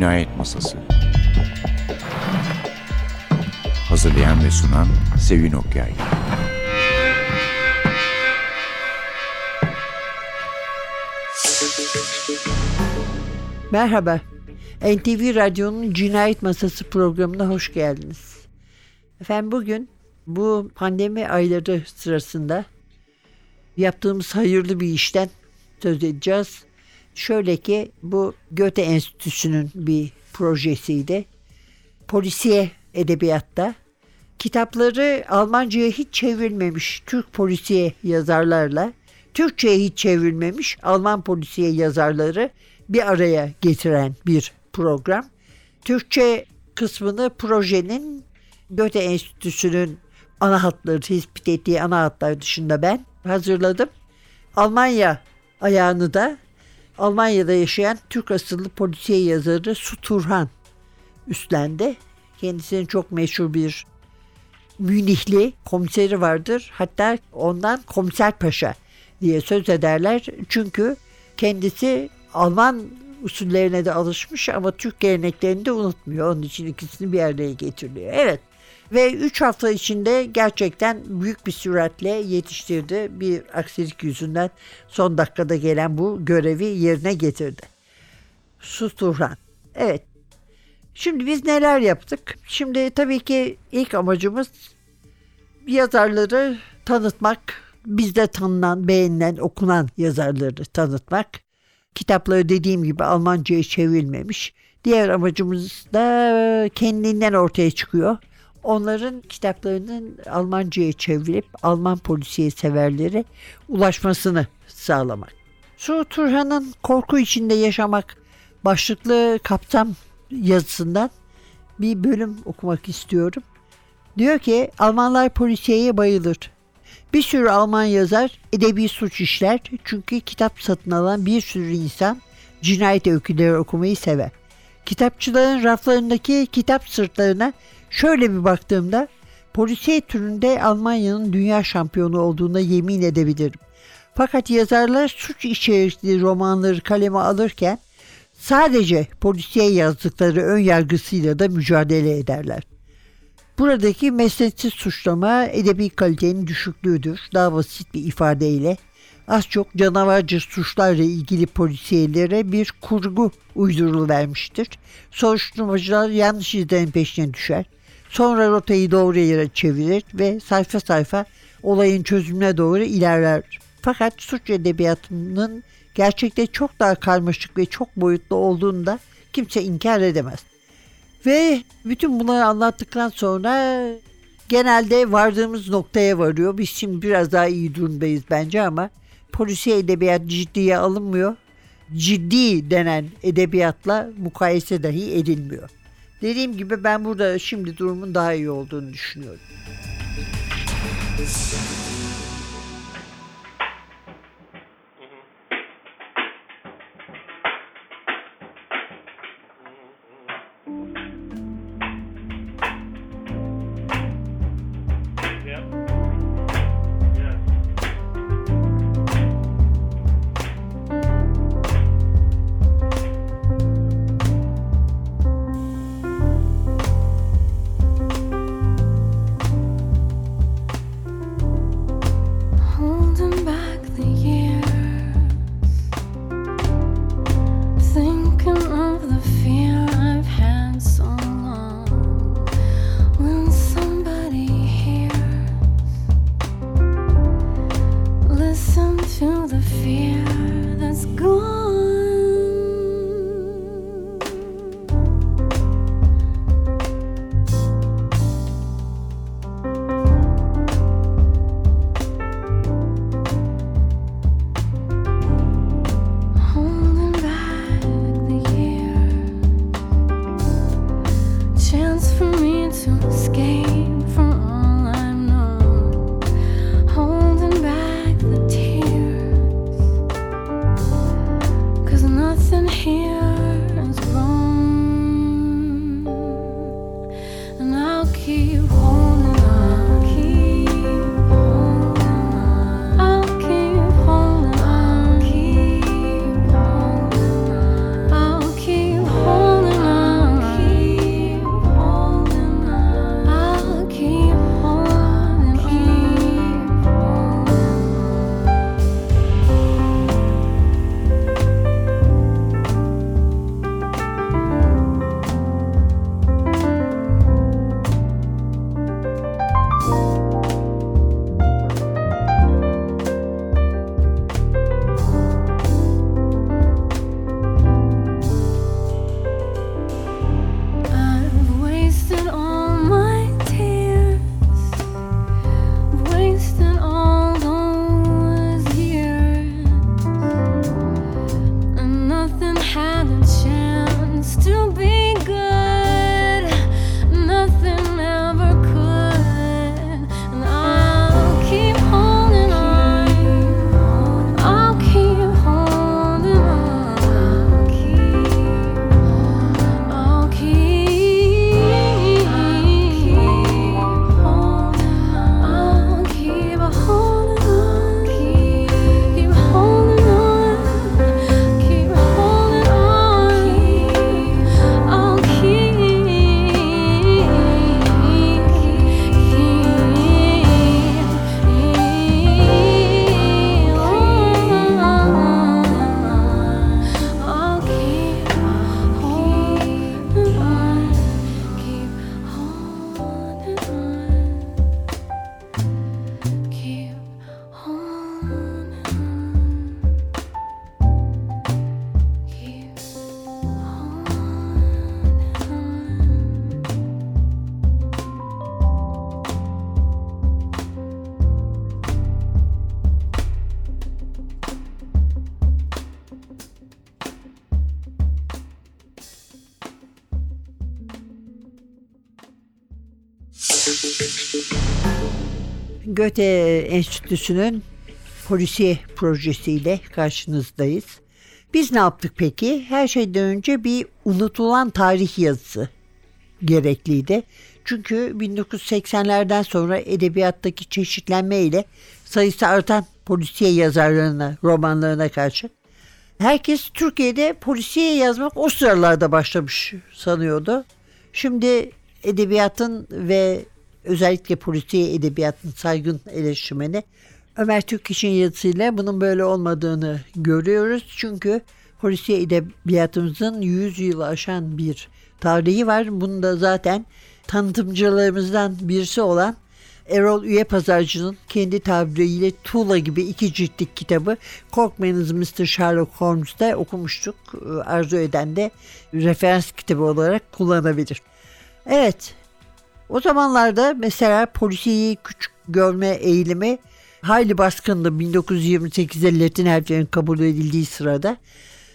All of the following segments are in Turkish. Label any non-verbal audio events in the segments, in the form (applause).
Cinayet Masası Hazırlayan ve sunan Sevin Okyay Merhaba. NTV Radyo'nun Cinayet Masası programına hoş geldiniz. Efendim bugün bu pandemi ayları sırasında yaptığımız hayırlı bir işten söz edeceğiz. Şöyle ki bu Goethe Enstitüsü'nün bir projesiydi. Polisiye edebiyatta kitapları Almanca'ya hiç çevrilmemiş Türk polisiye yazarlarla Türkçe'ye hiç çevrilmemiş Alman polisiye yazarları bir araya getiren bir program. Türkçe kısmını projenin Goethe Enstitüsü'nün ana hatları tespit ettiği ana hatlar dışında ben hazırladım. Almanya ayağını da Almanya'da yaşayan Türk asıllı polisiye yazarı Su Turhan üstlendi. Kendisinin çok meşhur bir Münihli komiseri vardır. Hatta ondan komiser paşa diye söz ederler. Çünkü kendisi Alman usullerine de alışmış ama Türk geleneklerini de unutmuyor. Onun için ikisini bir araya getiriyor. Evet. Ve 3 hafta içinde gerçekten büyük bir süratle yetiştirdi. Bir aksilik yüzünden son dakikada gelen bu görevi yerine getirdi. Su Turhan. Evet. Şimdi biz neler yaptık? Şimdi tabii ki ilk amacımız yazarları tanıtmak, bizde tanınan, beğenilen, okunan yazarları tanıtmak. Kitapları dediğim gibi Almanca'ya çevrilmemiş. Diğer amacımız da kendinden ortaya çıkıyor. Onların kitaplarının Almanca'ya çevrilip Alman polisiye severlere ulaşmasını sağlamak. Su Turhan'ın Korku içinde Yaşamak başlıklı kapsam yazısından bir bölüm okumak istiyorum. Diyor ki Almanlar polisiyeye bayılır. Bir sürü Alman yazar edebi suç işler çünkü kitap satın alan bir sürü insan cinayet öyküleri okumayı sever. Kitapçıların raflarındaki kitap sırtlarına şöyle bir baktığımda polisiye türünde Almanya'nın dünya şampiyonu olduğuna yemin edebilirim. Fakat yazarlar suç içerikli romanları kaleme alırken sadece polisiye yazdıkları ön yargısıyla da mücadele ederler. Buradaki mesleksiz suçlama edebi kalitenin düşüklüğüdür. Daha basit bir ifadeyle az çok canavarcı suçlarla ilgili polisiyelere bir kurgu uyduruluvermiştir. Soruşturmacılar yanlış izlerin peşine düşer. Sonra rotayı doğru yere çevirir ve sayfa sayfa olayın çözümüne doğru ilerler. Fakat suç edebiyatının gerçekte çok daha karmaşık ve çok boyutlu olduğunu da kimse inkar edemez. Ve bütün bunları anlattıktan sonra genelde vardığımız noktaya varıyor. Biz şimdi biraz daha iyi durumdayız bence ama polisiye edebiyat ciddiye alınmıyor. Ciddi denen edebiyatla mukayese dahi edilmiyor. Dediğim gibi ben burada şimdi durumun daha iyi olduğunu düşünüyorum. To the fear that's gone. Göte Enstitüsü'nün polisiye projesiyle karşınızdayız. Biz ne yaptık peki? Her şeyden önce bir unutulan tarih yazısı gerekliydi. Çünkü 1980'lerden sonra edebiyattaki çeşitlenme ile sayısı artan polisiye yazarlarına, romanlarına karşı herkes Türkiye'de polisiye yazmak o sıralarda başlamış sanıyordu. Şimdi edebiyatın ve özellikle polisiye edebiyatın saygın eleştirmeni Ömer Türkeş'in yazısıyla bunun böyle olmadığını görüyoruz. Çünkü polisiye edebiyatımızın 100 yılı aşan bir tarihi var. Bunu da zaten tanıtımcılarımızdan birisi olan Erol Üye Pazarcı'nın kendi tabiriyle Tuğla gibi iki ciltlik kitabı Korkmayınız Mr. Sherlock Holmes'da okumuştuk. Arzu eden de referans kitabı olarak kullanabilir. Evet, o zamanlarda mesela polisiyi küçük görme eğilimi hayli baskındı 1928'de Latin harflerin kabul edildiği sırada.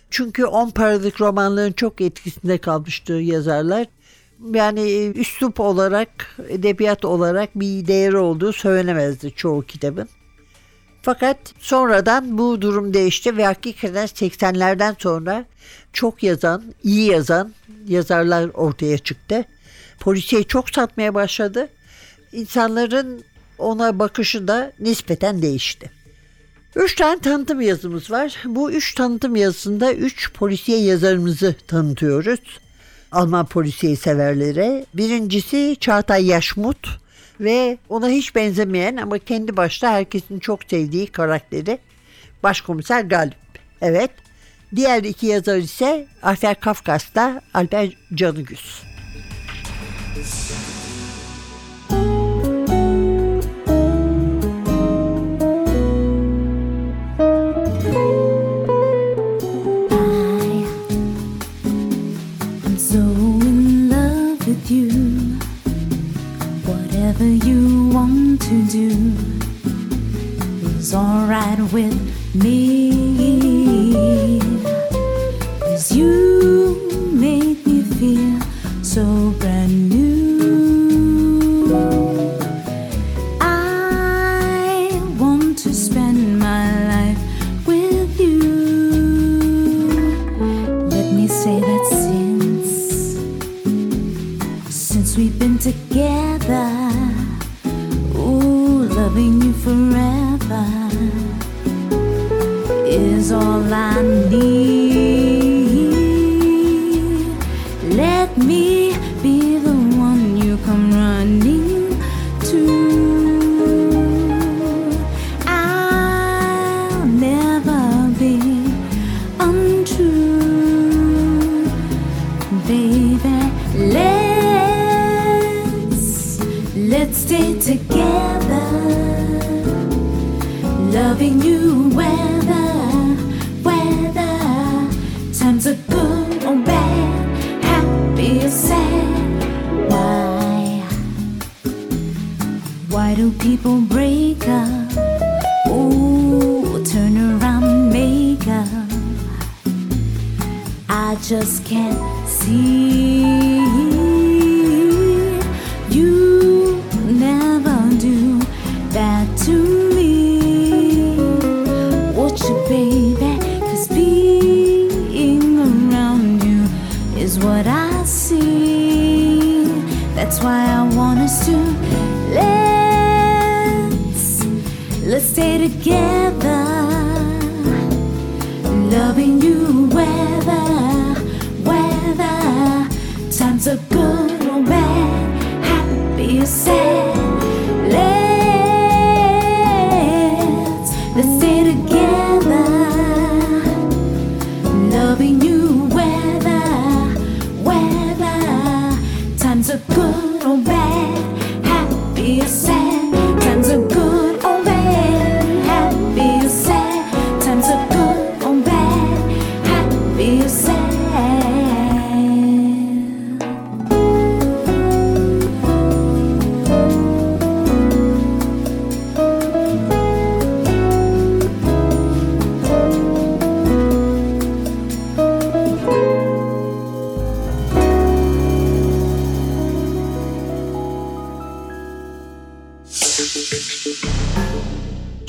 Çünkü on paralık romanların çok etkisinde kalmıştı yazarlar. Yani e, üslup olarak, edebiyat olarak bir değeri olduğu söylenemezdi çoğu kitabın. Fakat sonradan bu durum değişti ve hakikaten 80'lerden sonra çok yazan, iyi yazan yazarlar ortaya çıktı. Polisiye çok satmaya başladı. İnsanların ona bakışı da nispeten değişti. Üç tane tanıtım yazımız var. Bu üç tanıtım yazısında üç polisiye yazarımızı tanıtıyoruz. Alman polisiye severlere. Birincisi Çağatay Yaşmut ve ona hiç benzemeyen ama kendi başta herkesin çok sevdiği karakteri Başkomiser Galip. Evet. Diğer iki yazar ise Alper Kafkas'ta Alper Canıgüz. all I need. Just can't see. You never do that to me. Watch you, baby? Cause being around you is what I see. That's why I together. Loving you whether times are good or bad, happy or sad.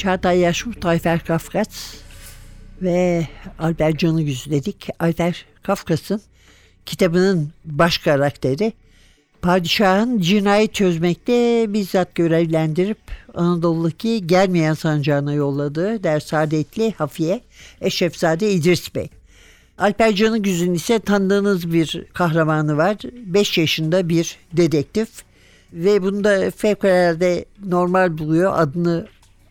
Çağatay Yaşmut, Ayfer Kafkas ve Alper Canıgüz dedik. Alper Kafkas'ın kitabının baş karakteri padişahın cinayet çözmekte bizzat görevlendirip Anadolu'daki gelmeyen sancağına yolladığı dersadetli Hafiye Eşrefzade İdris Bey. Alper Canıgüz'ün ise tanıdığınız bir kahramanı var. 5 yaşında bir dedektif ve bunu da fevkalade normal buluyor. Adını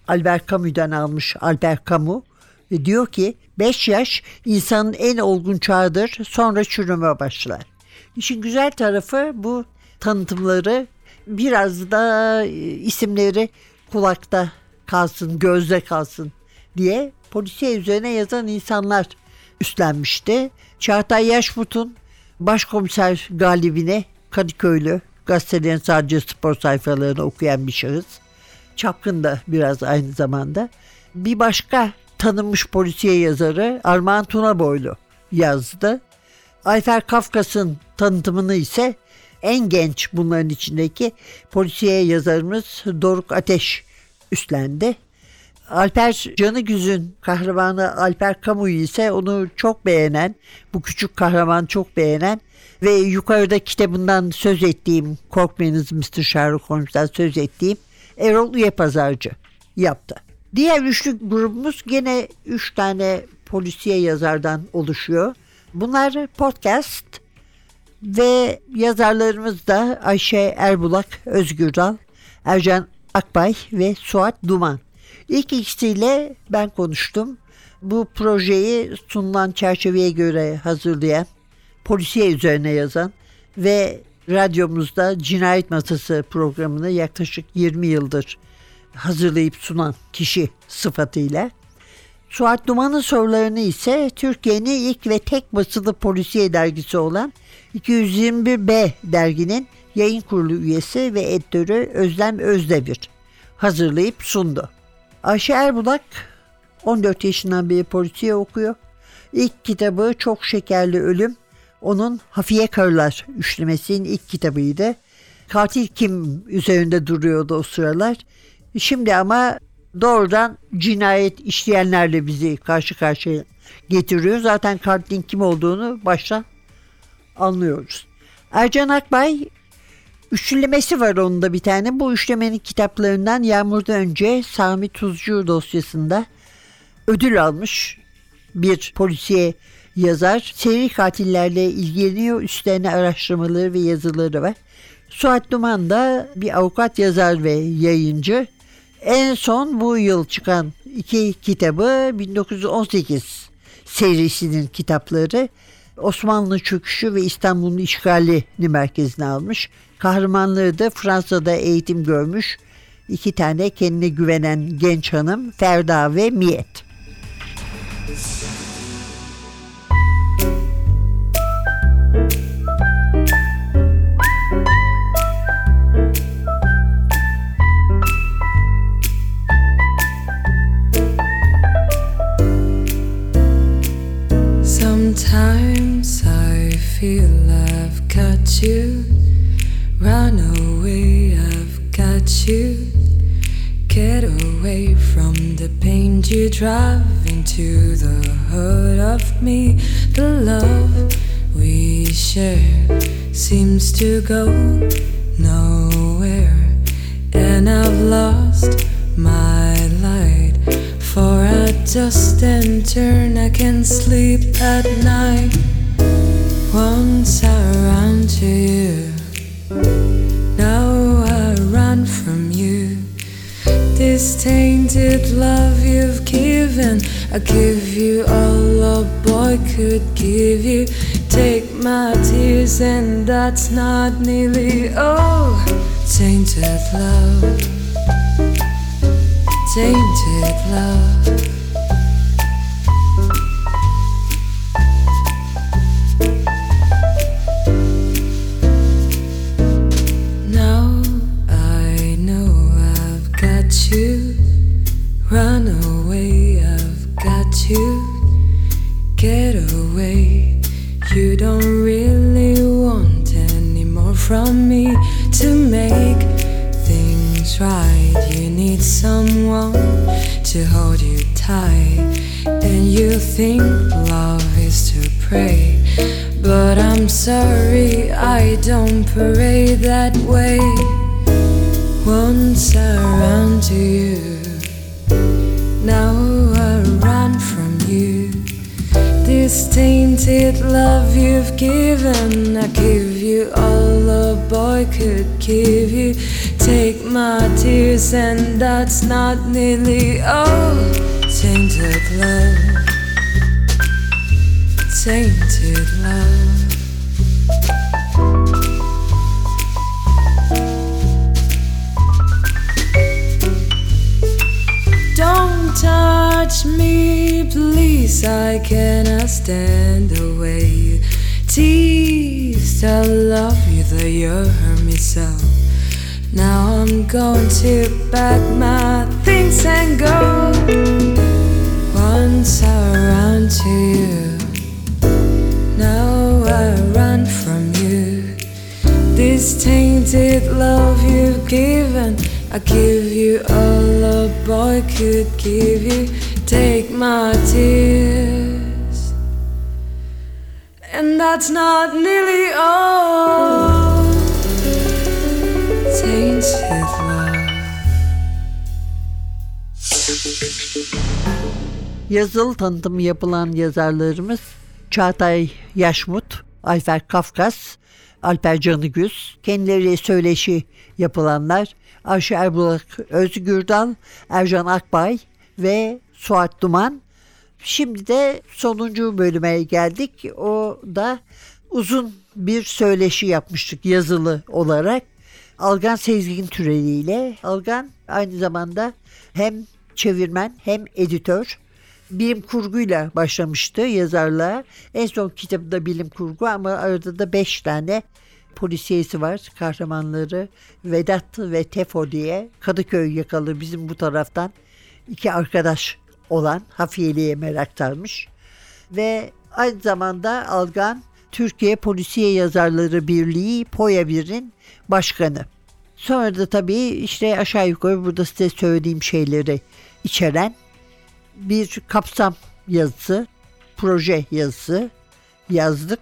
Albert Camus'dan almış Albert Camus. Ve diyor ki 5 yaş insanın en olgun çağıdır sonra çürüme başlar. İşin güzel tarafı bu tanıtımları biraz da e, isimleri kulakta kalsın, gözde kalsın diye polisiye üzerine yazan insanlar üstlenmişti. Çağatay Yaşmut'un başkomiser galibine Kadıköylü gazetelerin sadece spor sayfalarını okuyan bir şahıs. Çapkın da biraz aynı zamanda. Bir başka tanınmış polisiye yazarı Armağan Tunaboylu yazdı. Ayfer Kafkas'ın tanıtımını ise en genç bunların içindeki polisiye yazarımız Doruk Ateş üstlendi. Alper Canıgüz'ün kahramanı Alper Kamu'yu ise onu çok beğenen, bu küçük kahraman çok beğenen ve yukarıda kitabından söz ettiğim, Korkmayınız Mr. Sherlock Holmes'tan söz ettiğim Erol Üyepazarcı yaptı. Diğer üçlü grubumuz gene üç tane polisiye yazardan oluşuyor. Bunlar podcast ve yazarlarımız da Ayşe Erbulak, Özgür Dal, Ercan Akbay ve Suat Duman. İlk ikisiyle ben konuştum. Bu projeyi sunulan çerçeveye göre hazırlayan, polisiye üzerine yazan ve radyomuzda Cinayet Masası programını yaklaşık 20 yıldır hazırlayıp sunan kişi sıfatıyla. Suat Duman'ın sorularını ise Türkiye'nin ilk ve tek basılı polisiye dergisi olan 221B derginin yayın kurulu üyesi ve editörü Özlem Özdemir hazırlayıp sundu. Ayşe Erbulak 14 yaşından beri polisiye okuyor. İlk kitabı Çok Şekerli Ölüm onun Hafiye Karılar üçlemesinin ilk kitabıydı. Katil kim üzerinde duruyordu o sıralar. Şimdi ama doğrudan cinayet işleyenlerle bizi karşı karşıya getiriyor. Zaten katilin kim olduğunu baştan anlıyoruz. Ercan Akbay üçlemesi var onun da bir tane. Bu üçlemenin kitaplarından Yağmur'dan önce Sami Tuzcu dosyasında ödül almış bir polisiye yazar. Seri katillerle ilgileniyor. Üstlerine araştırmaları ve yazıları var. Suat Duman da bir avukat yazar ve yayıncı. En son bu yıl çıkan iki kitabı 1918 serisinin kitapları Osmanlı çöküşü ve İstanbul'un işgalini merkezine almış. Kahramanları da Fransa'da eğitim görmüş iki tane kendine güvenen genç hanım Ferda ve Miyet. Seems to go nowhere, and I've lost my light. For I just and turn, I can sleep at night. Once I ran to you, now I run from you. This tainted love you've given, I give you all a boy could give you. Take my tears, and that's not nearly all. Tainted love, tainted love. From me to make things right. You need someone to hold you tight. And you think love is to pray. But I'm sorry, I don't parade that way. Once I ran to you, now I run from you. This tainted love you've given, I give you all boy could give you. Take my tears, and that's not nearly all. Tainted love, tainted love. Don't touch me, please. I cannot stand the way you tease. I love you, though you hurt me so. Now I'm going to pack my things and go. Once I ran to you, now I run from you. This tainted love you've given, I give you all a boy could give you. Take my tears, and that's not nearly all. Yazılı tanıtımı yapılan yazarlarımız Çağatay Yaşmut, Ayfer Kafkas, Alper Canıgüz, kendileriyle söyleşi yapılanlar Ayşe Erbulak Özgürdal, Ercan Akbay ve Suat Duman. Şimdi de sonuncu bölüme geldik. O da uzun bir söyleşi yapmıştık yazılı olarak. Algan Sezgin Türeli ile. Algan aynı zamanda hem çevirmen hem editör. Bilim kurguyla başlamıştı yazarlığa. En son kitabı da bilim kurgu ama arada da beş tane polisiyesi var. Kahramanları Vedat ve Tefo diye Kadıköy yakalı bizim bu taraftan iki arkadaş olan hafiyeliğe merak sarmış. Ve aynı zamanda Algan Türkiye Polisiye Yazarları Birliği POYA 1'in başkanı. Sonra da tabii işte aşağı yukarı burada size söylediğim şeyleri içeren bir kapsam yazısı, proje yazısı yazdık.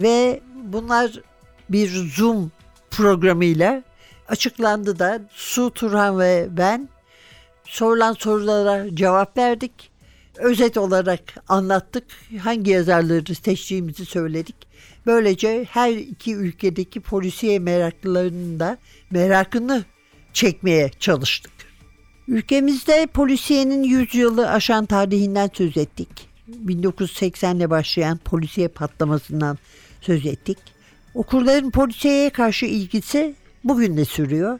Ve bunlar bir Zoom programıyla açıklandı da Su Turhan ve ben sorulan sorulara cevap verdik. Özet olarak anlattık. Hangi yazarları seçtiğimizi söyledik. Böylece her iki ülkedeki polisiye meraklılarının da merakını çekmeye çalıştık. Ülkemizde polisiyenin 100 yılı aşan tarihinden söz ettik. 1980'le başlayan polisiye patlamasından söz ettik. Okurların polisiyeye karşı ilgisi bugün de sürüyor.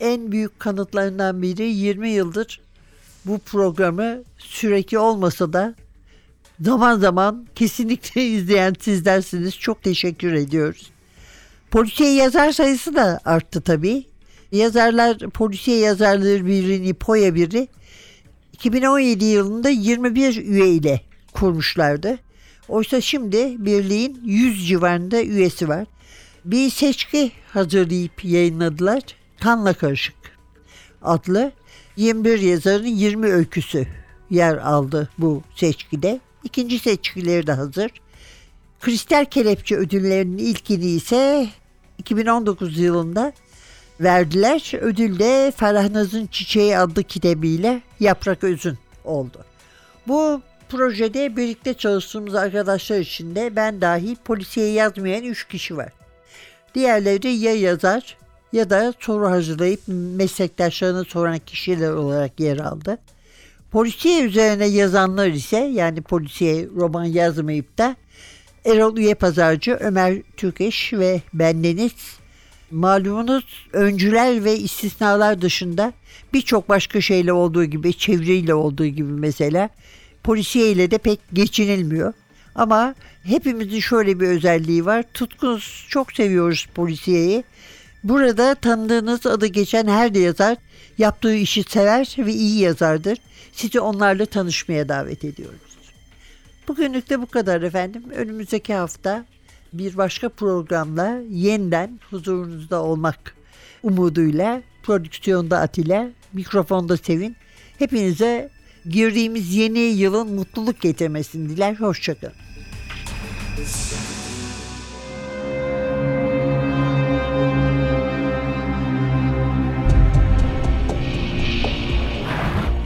En büyük kanıtlarından biri 20 yıldır bu programı sürekli olmasa da zaman zaman kesinlikle (laughs) izleyen sizlersiniz. Çok teşekkür ediyoruz. Polisiye yazar sayısı da arttı tabii. Yazarlar Polisiye Yazarları Birliği POYA biri 2017 yılında 21 üye ile kurmuşlardı. Oysa şimdi birliğin 100 civarında üyesi var. Bir seçki hazırlayıp yayınladılar. Kanla Karışık adlı 21 yazarın 20 öyküsü yer aldı bu seçkide. İkinci seçkileri de hazır. Kristal Kelepçe ödüllerinin ilkini ise 2019 yılında verdiler. Ödül de Çiçeği adlı kitabıyla Yaprak Özün oldu. Bu projede birlikte çalıştığımız arkadaşlar içinde ben dahil polisiye yazmayan 3 kişi var. Diğerleri ya yazar ya da soru hazırlayıp meslektaşlarına soran kişiler olarak yer aldı. Polisiye üzerine yazanlar ise yani polisiye roman yazmayıp da Erol Üye Pazarcı, Ömer Türkeş ve bendeniz malumunuz öncüler ve istisnalar dışında birçok başka şeyle olduğu gibi çeviriyle olduğu gibi mesela polisiye ile de pek geçinilmiyor. Ama hepimizin şöyle bir özelliği var. Tutkunuz çok seviyoruz polisiyeyi. Burada tanıdığınız adı geçen her yazar yaptığı işi sever ve iyi yazardır. Sizi onlarla tanışmaya davet ediyoruz. Bugünlük de bu kadar efendim. Önümüzdeki hafta bir başka programla yeniden huzurunuzda olmak umuduyla prodüksiyonda Atilla, mikrofonda Sevin. Hepinize girdiğimiz yeni yılın mutluluk getirmesini diler. Hoşçakalın.